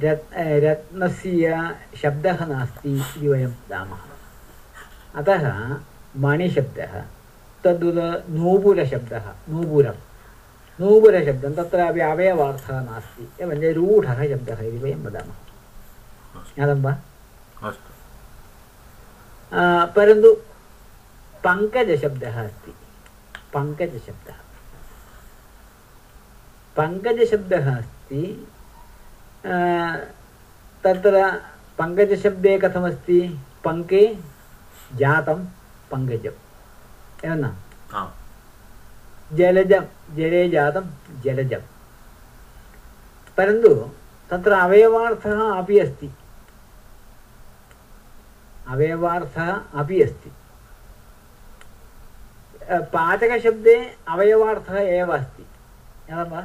रत् रत्नस्य शब्दः नास्ति इति वयं वदामः अतः मणिशब्दः तद्वत् नूपुरशब्दः नूपुरं नूपुरशब्दं तत्रापि अवयवार्थः नास्ति एवञ्च रूढः शब्दः इति वयं वदामः। ज्ञातं वा? परन्तु पङ्कजशब्दः अस्ति। पङ्कजशब्दः। पङ्कजशब्दः अस्ति तत्र पङ्कजशब्दे कथमस्ति? पङ्के जातं पङ्कजम् एवं न जलजं जले जातं जलजं परन्तु तत्र अवयवार्थः अपि अस्ति अवयवार्थः अपि अस्ति पाचकशब्दे अवयवार्थः एव अस्ति ज्ञातं वा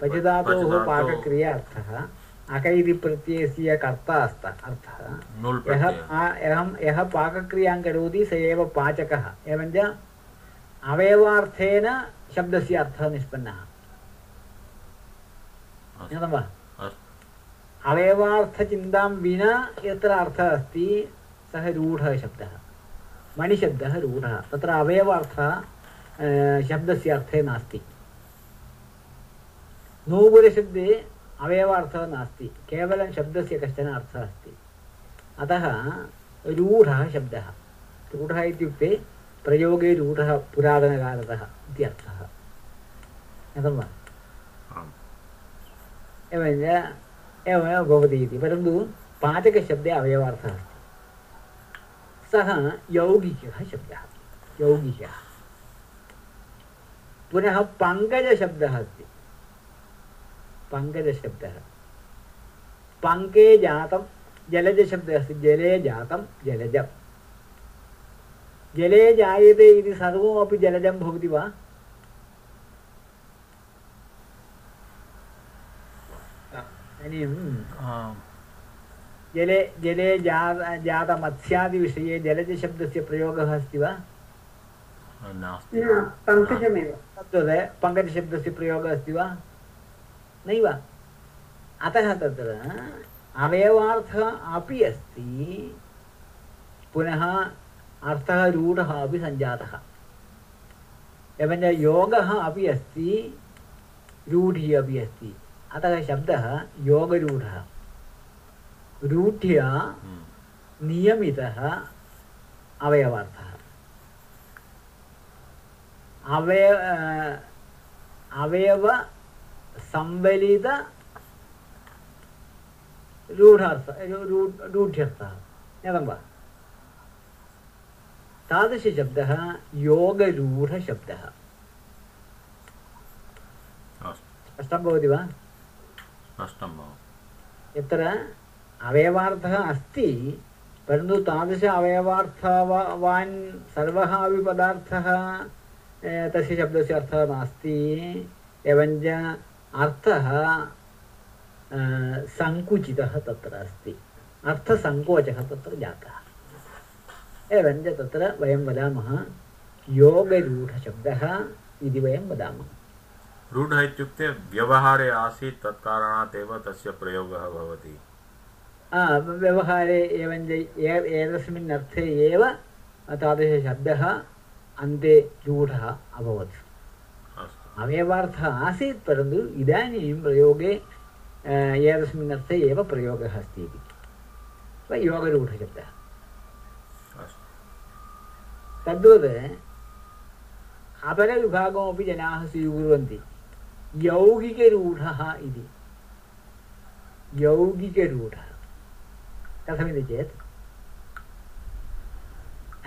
पचधातोः- पाकक्रियार्थः अक इति प्रत्ययस्य कर्ता अस्त अर्थः। यः यः यः पाकक्रियाँ करोति स एव पाचकः। एवञ्च अवयवार्थेन शब्दस्य अर्थः निष्पन्नः। ज्ञातं वा? अवयवार्थचिन्तां विना यत्र अर्थः अस्ति सः रूढः शब्दः। मणिशब्दः रूढः। तत्र अवयवार्थः शब्दस्य अर्थे नास्ति। नूपुरशब्दे अवयवार्थः नास्ति केवलं शब्दस्य कश्चन अर्थः अस्ति। अतः रूढः शब्दः। रूढः इत्युक्ते प्रयोगे रूढः पुरातनकालतः इति अर्थः। ज्ञातं वा एवञ्च एवमेव भवति इति। परन्तु पाचकशब्दे अवयवार्थः अस्ति। सः यौगिकः शब्दः। यौगिकः। पुनः पङ्कजशब्दः अस्ति। पङ्कजशब्दः पङ्के जातं जलजशब्दः अस्ति जले जातं जलजं जले जायते इति सर्वमपि जलजं भवति वा इदानीं आम् जले जले जा जातमत्स्यादिविषये जलजशब्दस्य प्रयोगः अस्ति वा पङ्कजमेव तद्वत् पङ्कजशब्दस्य प्रयोगः अस्ति वा नैव? अतः तत्र अवयवार्थः अपि अस्ति। पुनः अर्थः रूढः अपि सञ्जातः। एवञ्च योगः अपि अस्ति रूढिः अपि अस्ति। अतः शब्दः योगरूढः। रूढ्या हम्म, नियमितः अवयवार्थः। अवय अवयव संवलित रूढार्थ रूढ्यर्थः। ज्ञातं वा? तादृशशब्दः योगरूढशब्दः। अस्तु। स्पष्टं भवति वा? स्पष्टं यत्र अवयवार्थः अस्ति परन्तु तादृश अवयवार्थवान् सर्वः अपि पदार्थः तस्य शब्दस्य अर्थः नास्ति। एवञ्च अर्थः सङ्कुचितः तत्र अस्ति। अर्थसङ्कोचः तत्र जातः। एवञ्च तत्र वयं वदामः योगरूढशब्दः इति वयं वदामः। रूढः इत्युक्ते व्यवहारे आसीत् तत्कारणात् एव तस्य प्रयोगः भवति। व्यवहारे एवञ्च ए एतस्मिन् अर्थे एव तादृशशब्दः अन्ते रूढः अभवत्। अवयवार्थः आसीत् परन्तु इदानीं प्रयोगे एतस्मिन् अर्थे एव प्रयोगः अस्ति इति योगरूढशब्दः तद्वत् अपरविभागमपि जनाः स्वीकुर्वन्ति यौगिकरूढः इति यौगिकरूढः कथमिति चेत्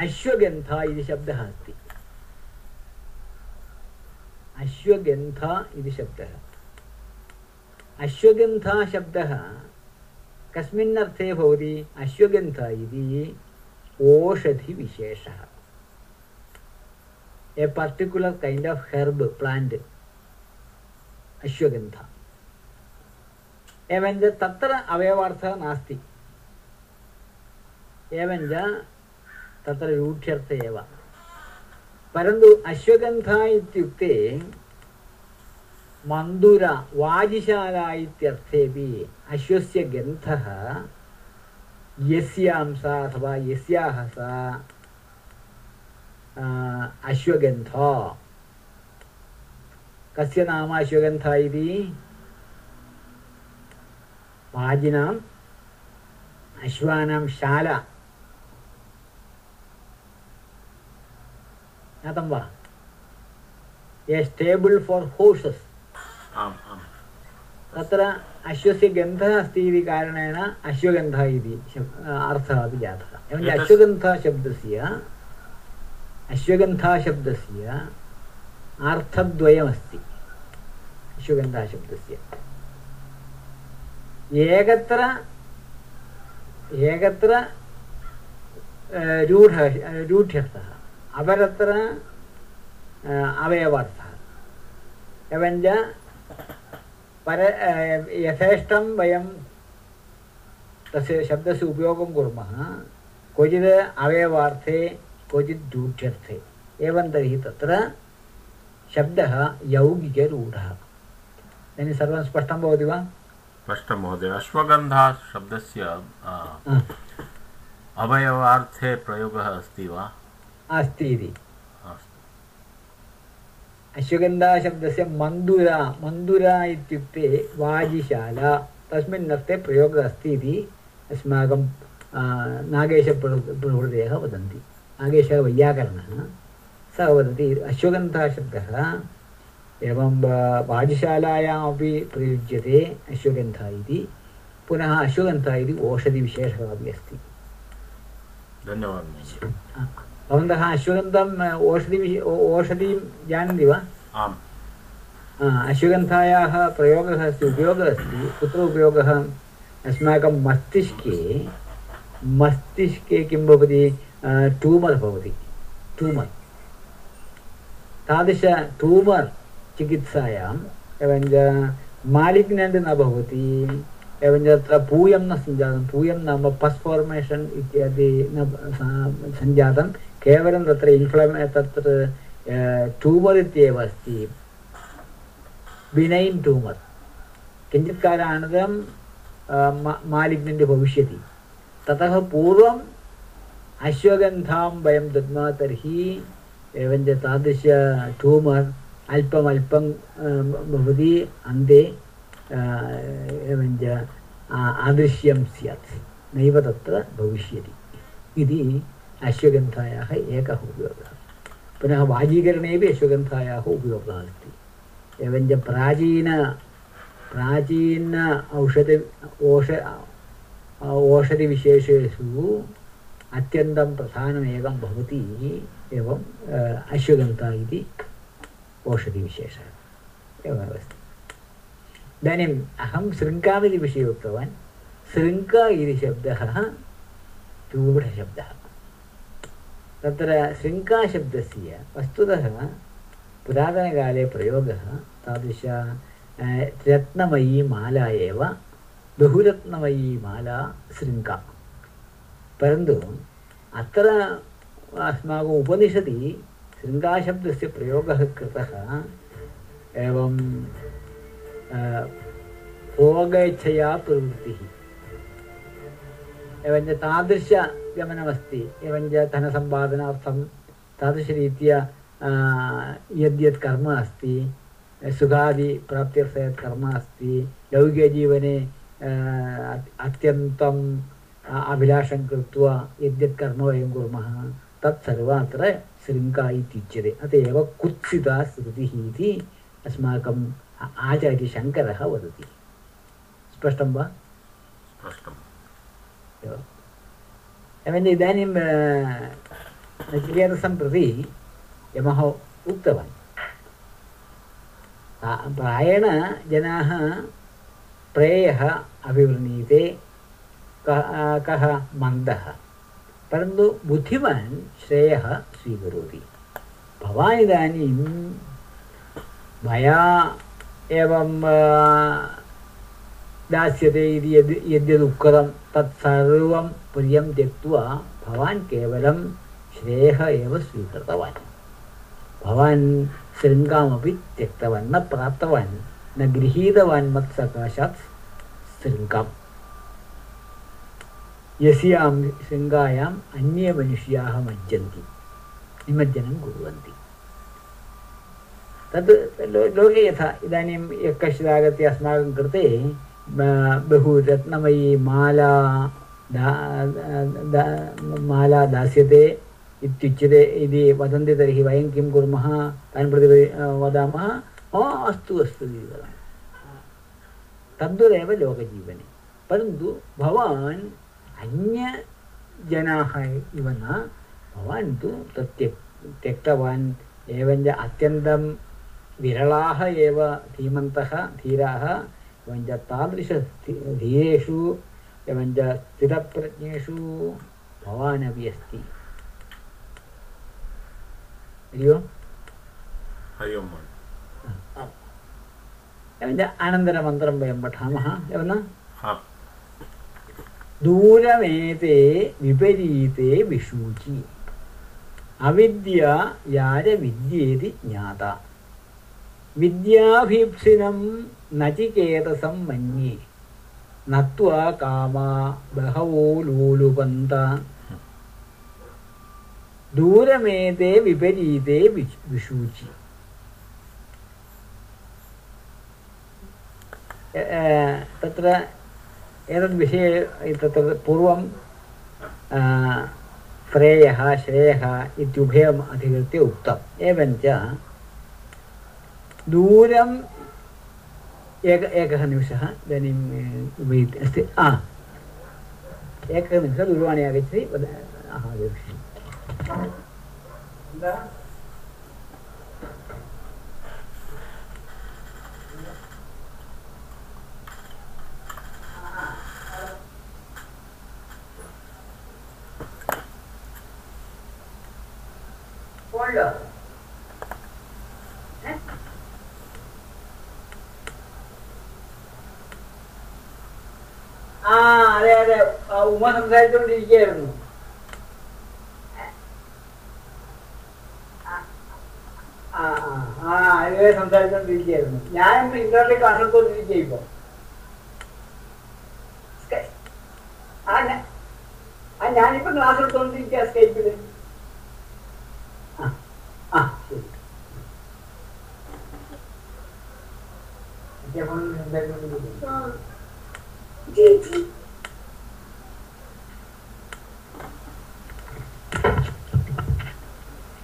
इति शब्दः अस्ति अश्वगन्ध इति शब्दः। अश्वगन्धा शब्दः कस्मिन् अर्थे भवति अश्वगन्ध इति ओषधिविशेषः। A particular kind of herb, plant, ashwagandha. एवञ्च तत्र अवयवार्थः नास्ति। एवञ्च तत्र रूढ्यर्थ एव। परन्तु अश्वगन्धा इत्युक्ते मन्दुरा वाजिशाला इत्यर्थेपि अश्वस्य गन्धः यस्यां सा अथवा यस्याः सा आ, अश्वगन्ध कस्य नाम अश्वगन्ध इति वाजिनाम् अश्वानां शाला ज्ञातं वा ए स्टेबल् फार् होर्सस् आम् आम् तत्र अश्वस्य गन्धः अस्ति इति कारणेन अश्वगन्धः इति अर्थः अपि जातः एवञ्च अश्वगन्धशब्दस्य अश्वगन्धाशब्दस्य अर्थद्वयमस्ति अश्वगन्धाशब्दस्य एकत्र एकत्र रूढ रूढ्यर्थः अपरत्र अवयवार्थः एवञ्च पर यथेष्टं वयं तस्य शब्दस्य उपयोगं कुर्मः क्वचित् अवयवार्थे क्वचित् रूढ्यर्थे एवं तर्हि तत्र शब्दः यौगिकरूढः इदानीं सर्वं स्पष्टं भवति वा स्पष्टं महोदय अश्वगन्धा शब्दस्य अवयवार्थे प्रयोगः अस्ति वा अस्ति इति अश्वगन्धाशब्दस्य मन्दुरा मन्दुरा इत्युक्ते वाजिशाला तस्मिन् अर्थे प्रयोगः अस्ति इति अस्माकं नागेशप्रभृतयः वदन्ति नागेशः वैयाकरणः सः वदति अश्वगन्धाशब्दः एवं वाजिशालायामपि प्रयुज्यते अश्वगन्धः इति पुनः अश्वगन्धः इति ओषधिविशेषः अपि अस्ति धन्यवादः भवन्तः अश्वगन्धम् ओषधिविश ओषधिं जानन्ति वा आम् अश्वगन्धायाः प्रयोगः अस्ति उपयोगः अस्ति कुत्र उपयोगः अस्माकं मस्तिष्के मस्तिष्के किं भवति ट्यूमर् भवति ट्यूमर् तादृश ट्यूमर् चिकित्सायाम् एवञ्च मालिग्नेण्ट् न भवति एवञ्च तत्र पूयं न सञ्जातं पूयं नाम पस् फार्मेशन् इत्यादि न सा- सञ्जातं केवलं तत्र इन्फ्लमे तत्र ट्यूमर् इत्येव अस्ति। Benign tumour. किञ्चित् कालानन्तरं मालिग्नेण्ट् भविष्यति। ततः पूर्वम् अश्वगन्धां वयं दद्मः तर्हि एवञ्च तादृश ट्यूमर् अल्पमल्पं अ, भवति। अन्ते अ, एवञ्च आ- अदृश्यं स्यात्। नैव तत्र भविष्यति। इति अश्वगन्धायाः एकः उपयोगः। पुनः वाजीकरणेपि अश्वगन्धायाः उपयोगः अस्ति। एवञ्च प्राचीन प्राचीन औषध, ओष ओषधिविशेषेषु अत्यन्तं प्रधानमेकं भवति एवम् अश्वगन्धा इति ओषधिविशेषः एवमेव अस्ति। इदानीम् अहं शृङ्काविधिविषये उक्तवान्। शृङ्ग इति शब्दः रूढशब्दः तत्र शृङ्गाशब्दस्य वस्तुतः पुरातनकाले प्रयोगः तादृश अ, रत्नमयी माला एव बहुरत्नमयी माला शृङ्गा। परन्तु अत्र अस्माकम् उपनिषदि शृङ्गाशब्दस्य प्रयोगः कृतः एवं अ, भोगेच्छया प्रवृत्तिः। एवञ्च तादृशगमनमस्ति एवञ्च धनसम्पादनार्थं तादृशरीत्या यद्यत् कर्म अस्ति सुखादिप्राप्त्यर्थे यत् कर्म अस्ति लौकिकजीवने आ, अत्- अत्यन्तं आ, अभिलाषं कृत्वा यद्यत् कर्म वयं कुर्मः तत् सर्वत्र शृङ्गा इत्युच्यते। अत एव कुत्सिता स्मृतिः इति अस्माकम् आचार्यशङ्करः वदति। स्पष्टं वा? स्पष्टम्। एवम्। एवञ्च इदानीं नचिकेतसं प्रति यमः उक्तवान् प्रा- प्रायेण जनाः प्रेयः अभिवृणीते कः मन्दः परन्तु बुद्धिमान् श्रेयः स्वीकरोति भवान् इदानीं मया एवं अ, दास्यते इति यद् यद्यदुक्तं तत्सर्वं प्रियं त्यक्त्वा भवान् केवलं श्रेयः एव स्वीकृतवान् भवान् शृङ्गामपि त्यक्तवान् न प्राप्तवान् न गृहीतवान् मत्सकाशात् शृङ्गाम् यस्यां शृङ्गायाम् अन्ये मनुष्याः मज्जन्ति निमज्जनं कुर्वन्ति तद् लो- लोके यथा इदानीं यः कश्चित् आगत्य अस्माकं कृते ब- बहु रत्नमयी माला दा दा- माला दास्यते इत्युच्यते इति वदन्ति तर्हि वयं किं कुर्मः तान् प्रति वयं, अ, वदामः ओ अस्तु अस्तु इति वदामः तद्वदेव लोकजीवने परन्तु भवान् अन्यजनाः इव न भवान् तु तत् त्यक् त्यक्तवान् एवञ्च अत्यन्तं विरलाः एव धीमन्तः धीराः एवञ्च तादृश धीरेषु एवञ्च स्थितप्रज्ञेषु भवान् अपि अस्ति हरि ओम् हरि ओम् महोदय एवञ्च अनन्तरमन्त्रं वयं पठामः एवं न हा दूरमेते विपरीते विषूचि अविद्या यारविद्येति ज्ञाता विद्याभीप्सिनं नचिकेतसं मन्ये नत्वा कामा बहवो लोलुपन्त दूरमेते विपरीते विश्- विषूचि अ- अ, तत्र एतद्विषये तत्र पूर्वं अ, श्रेयः श्रेयः इत्युभयम् अधिकृत्य उक्तम् एवञ्च दूरम् एक एकः निमिषः इदानीं उपयुक्त अस्ति आ। एकः निमिषः दूरवाणी आगच्छति वद ഉമ്മ സംസാരിച്ചുകൊണ്ടിരിക്കുകയായിരുന്നു ആ ആ ഇതുവരെ സംസാരിച്ചുകൊണ്ടിരിക്കുകയായിരുന്നു ഞാൻ ഇന്റർനെറ്റ് കണ്ടിട്ടുകൊണ്ടിരിക്കുക ഇപ്പൊ. ആ ഞാനിപ്പോ ക്ലാസ് എടുത്തോണ്ടിരിക്കുക സ്കൈപ്പിൽ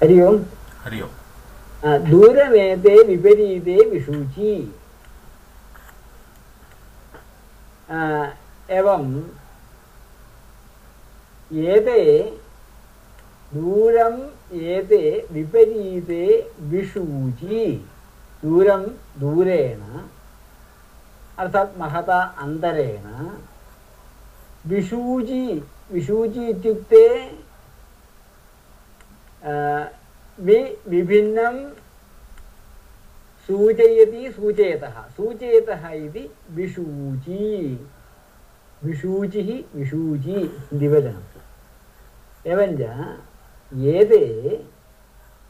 हरि ओम हरि ओम दूरमेते विपरीते विषूचि आ, एवं एते दूरम् एते विपरीते विषूचि दूरं दूरेण अर्थात् महता अन्तरेण विषूचि विषूचि इत्युक्ते आ, वि विभिन्नं सूचयति सूचयतः सूचयतः इति विषूचि विषूचिः विषूचि दिवचनम् एवञ्च एते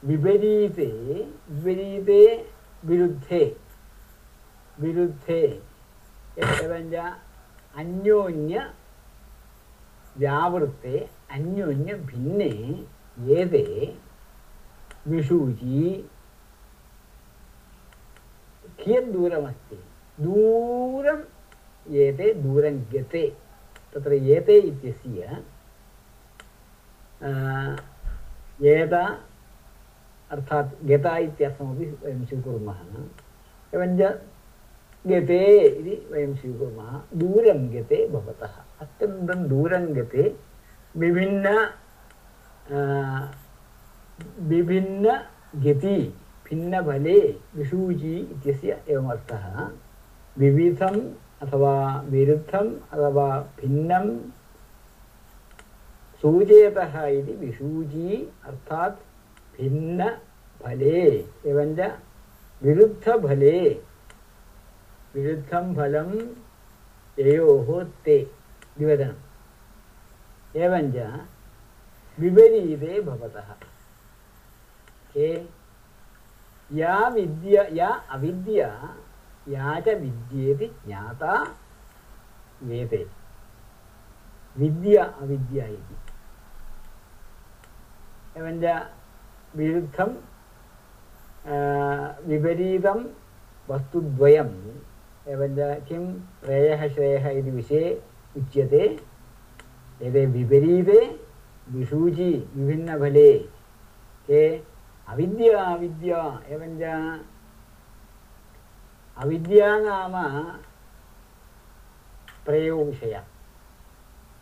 विपरीते विपरीते विरुद्धे विरुद्धे एवञ्च अन्योन्य व्यावृत्ते अन्योन्यभिन्ने एते विषूचि कियत् दूरमस्ति? दूरम् एते दूरं गते। तत्र एते इत्यस्य एता अर्थात् गता इत्यर्थमपि वयं स्वीकुर्मः। एवञ्च गते इति वयं स्वीकुर्मः। दूरं गते भवतः। अत्यन्तं दूरं गते विभिन्न विभिन्नगति भिन्नफले विषूचि इत्यस्य एवमर्थः विविधम् अथवा विरुद्धम् अथवा भिन्नं सूचयतः इति विषूचि अर्थात् भिन्नफले एवञ्च विरुद्धफले विरुद्धं फलं ययोः ते द्विवचनम् एवञ्च विपरीते भवतः। के या विद्या या अविद्या या च विद्येति ज्ञाता एते विद्या अविद्या इति एवञ्च विरुद्धं आ, विपरीतं वस्तुद्वयम् एवञ्च किं श्रेयः श्रेयः इति विषये उच्यते एते विपरीते विषूचि विभिन्नफले के अविद्या अविद्या एवञ्च अविद्या नाम प्रेयोविषया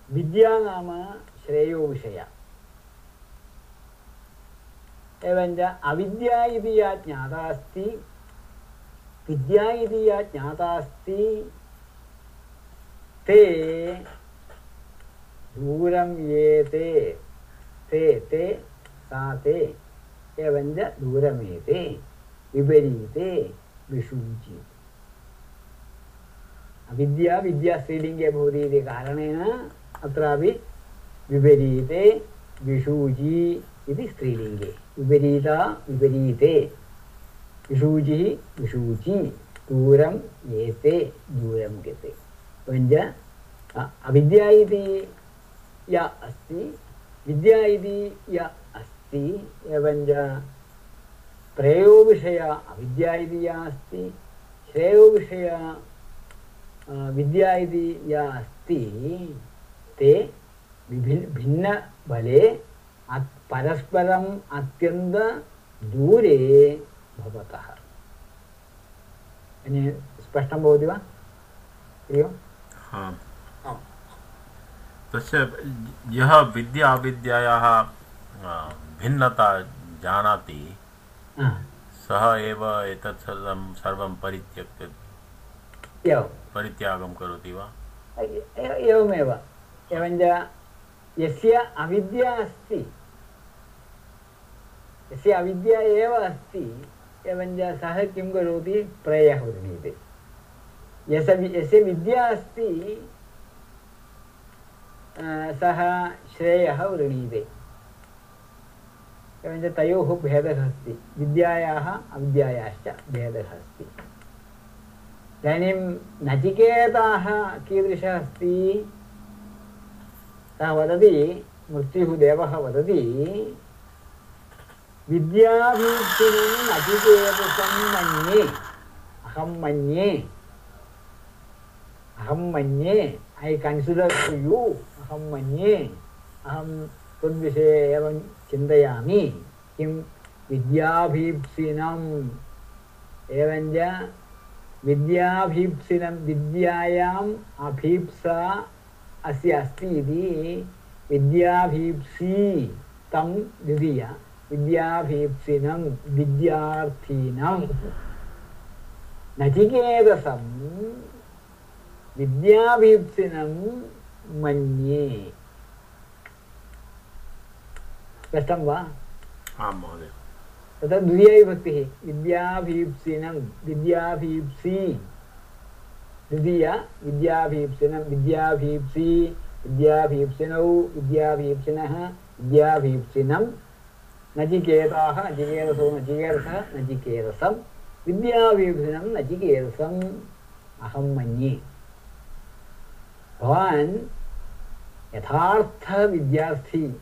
विद्या नाम श्रेयोविषया एवञ्च अविद्या इति या ज्ञाता अस्ति विद्या इति या ज्ञाता अस्ति ते दूरं ये ते ते ते सा ते एवञ्च दूरमेते विपरीते विषूचि अविद्या विद्या स्त्रीलिङ्गे भवति इति कारणेन अत्रापि विपरीते विषूचि इति स्त्रीलिङ्गे विपरीता विपरीते विषूचिः विषूचि दूरं एते दूरं गते एवञ्च अ- अविद्या इति या अस्ति विद्या इति या अस्ति एवञ्च प्रेयोविषया अविद्या इति या अस्ति श्रेयोविषया विद्या इति या अस्ति ते विभिन्न भिन्नफले अत् परस्परम् अत्यन्तदूरे भवतः। अन्य स्पष्टं भवति वा? हरि ओम् हाँ। तस्य यः विद्या अविद्यायाः भिन्नता जानाति हा, सः एव एतत् सर्वं सर्वं परित्यक्य परित्यागं करोति वा? एवमेव। एवञ्च यस्य अविद्या अस्ति यस्य अविद्या एव अस्ति एवञ्च सः किं करोति? प्रेयः यस्य विद्या अस्ति सः श्रेयः वृणीते एवञ्च तयोः भेदः अस्ति। विद्यायाः अविद्यायाश्च भेदः अस्ति। इदानीं नचिकेताः कीदृशः अस्ति? सः वदति, मृत्युः देवः वदति विद्याभीप्सिनं नचिकेतसं मन्ये। अहं मन्ये। अहं मन्ये। ऐ कन्सिडर् टु यू अहं मन्ये। अहं त्वद्विषये एवं चिन्तयामि। किं विद्याभीप्सिनम्? एवञ्च विद्याभीप्सिनं विद्यायाम् अभीप्सा अस्य अस्ति इति विद्याभीप्सी तं द्वितीय विद्याभीप्सिनं विद्यार्थीनं। नचिकेतसं विद्याभीप्सिनं मन्ये। स्पष्टं वा? आं महोदय। तत्र द्वितीयविभक्तिः विद्याभीप्सिनं विद्याभीप्सी। द्वितीय विद्याभीप्सिनं विद्याभीप्सी। विद्याभीप्सिनौ विद्याभीप्सिनः विद्याभीप्सिनं। नचिकेताः नचिकेतसौ नचिकेतसः नचिकेतसं। विद्याभीप्सिनं नचिकेतसम्। अहं मन्ये। भवान् यथार्थविद्यार्थी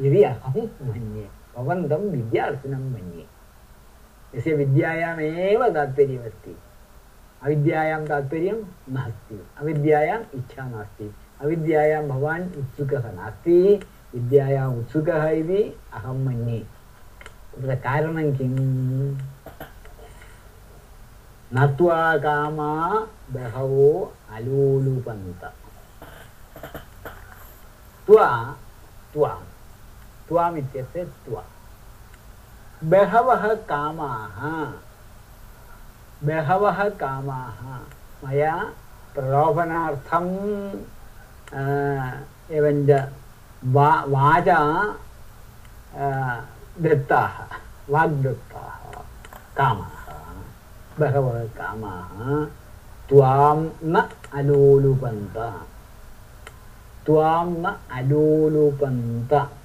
इति अहं मन्ये भवन्तं विद्यार्थिनं मन्ये यस्य विद्यायामेव तात्पर्यमस्ति अविद्यायां तात्पर्यं नास्ति अविद्यायाम् इच्छा नास्ति अविद्यायां भवान् उत्सुकः नास्ति नत्वा कामा बहवो अलूलुपन्त त्वा त्वां त्वाम् इत्यस्य त्वा। बहवः कामाः। बहवः कामाः। मया प्रलोभनार्थं अ, एवञ्च वा वाचा दत्ताः वाग्दत्ताः कामाः। बहवः कामाः। त्वां न अलोलुपन्त। त्वां न अलोलुपन्त।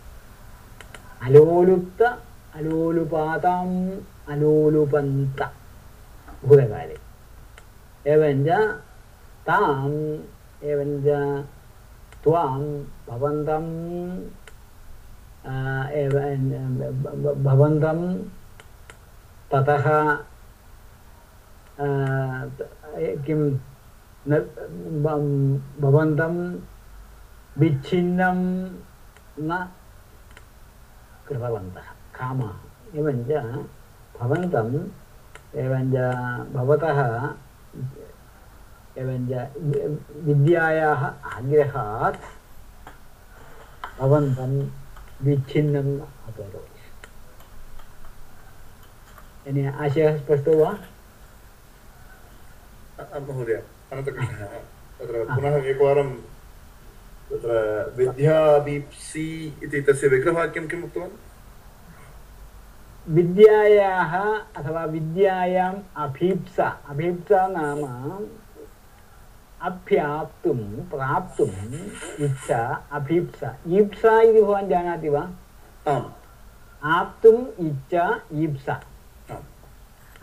अलोलुप्त अलोलुपाताम् अलोलुपन्त भूतकाले एवञ्च ताम् एवञ्च त्वां भवन्तं आ, एव ब- ब- भवन्तं ततः आ, त- किं न ब- भवन्तं विच्छिन्नं न कृतवन्तः। कामाः। एवञ्च भवन्तम् एवञ्च भवतः एवञ्च वि- विद्यायाः आग्रहात् भवन्तं विच्छिन्नं न अकरोत्। यानि आशयः स्पष्टो वा? महोदय अनन्तकृष्णः तत्र पुनः एकवारं तत्र विद्याभीप्सी इति तस्य विग्रहवाक्यं किम् उक्तवान्? विद्यायाः अथवा विद्यायाम् अभीप्सा। अभीप्सा नाम अभ्याप्तुं प्राप्तुम् इच्छा अभीप्सा। ईप्सा इति भवान् जानाति वा? आम्। आप्तुम् इच्छा ईप्सा।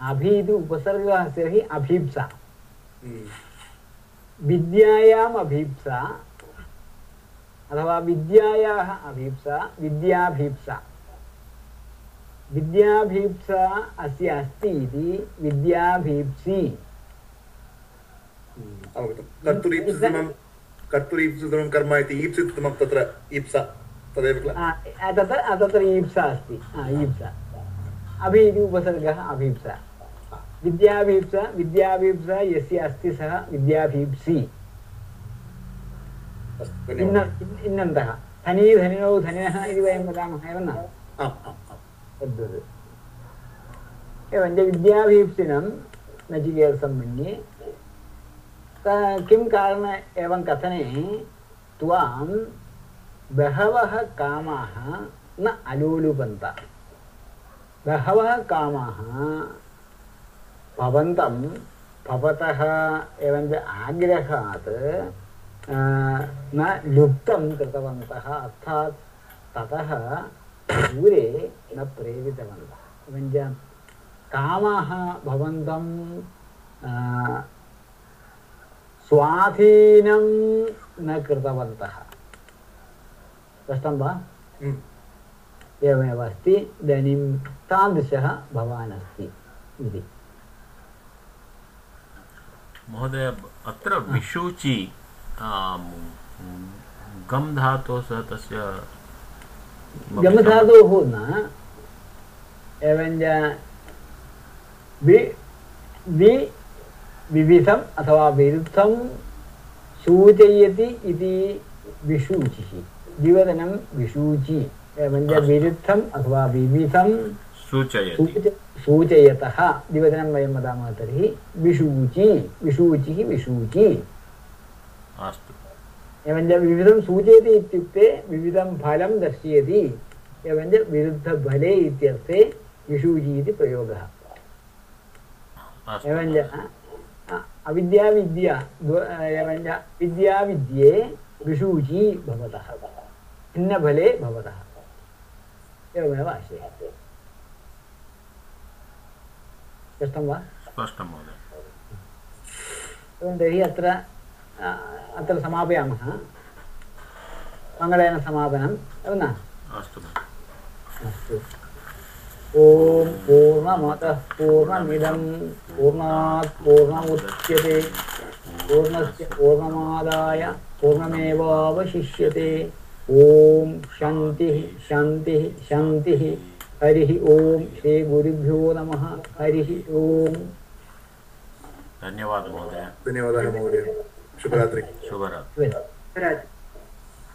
अभि इति उपसर्गः अस्ति तर्हि अभीप्सा। हम्म, विद्यायाम् अभीप्सा अथवा विद्यायाः अभीप्सा विद्याभीप्सा। विद्याभीप्सा अस्य अस्ति इति विद्याभीप्सी। अवगतं कर्तुरीप्सितमं कर्तुरीप्सितमं कर्म इति ईप्सितमं तत्र ईप्सा तदेव किल? तत्र तत्र ईप्सा अस्ति। ईप्सा। अभि इति उपसर्गः अभीप्सा। विद्याभीप्सा विद्याभीप्सा यस्य अस्ति सः विद्याभीप्सी। अस्तु इन्न धन्यवादः इन्नन्तः धनी धनिनौ धनिनः इति वयं वदामः एव न आम् आम् आम् तद्वत् एवञ्च विद्याभीप्सिनं नचिकेतसं मन्ये क- किं कारण एवं कथने त्वां बहवः कामाः न अलोलुपन्त बहवः कामाः भवन्तं भवतः एवञ्च आग्रहात् अ, न लुप्तं कृतवन्तः अर्थात् ततः दूरे न प्रेरितवन्तः। एवञ्च कामाः भवन्तं स्वाधीनं न कृतवन्तः। स्पष्टं वा। एवमेव अस्ति इदानीं तादृशः भवान् अस्ति इति। महोदय अत्र विशुचि गम् धातोः सह तस्य गमधातोः न एवञ्च वि वि विविधम् अथवा विरुद्धं सूचयति इति विशूचिः द्विवदनं विशूचि एवञ्च अस्तु। विरुद्धम् अथवा विविधं सूचयति। सूचयतः। द्विवदनं वयं वदामः तर्हि विशूचि विशूचिः विशूचि अस्तु एवञ्च विविधं सूचयति इत्युक्ते विविधं फलं दर्शयति एवञ्च विरुद्धफले इत्यर्थे विशूचि इति प्रयोगः अस्तु एवञ्च अ- अविद्याविद्या द्व- एवञ्च विद्याविद्ये विशूचि भवतः भिन्नफले भवतः एवमेव आशयः स्पष्टं वा स्पष्टं महोदय एवं तर्हि अत्र अ, अत्र समापयामः। मङ्गलेन समापनम् एवं न? अस्तु अस्तु। ॐ पूर्णमतः पूर्णमिदं पूर्णात् पूर्णमुच्यते पूर्णस्य पूर्णमादाय पूर्णमेवावशिष्यते। ॐ शान्तिः शान्तिः शान्तिः। हरिः ॐ श्रीगुरुभ्यो नमः। हरिः ॐ। धन्यवादः महोदय। धन्यवादः महोदय। शुभरात्रि। शुभरात्रिः।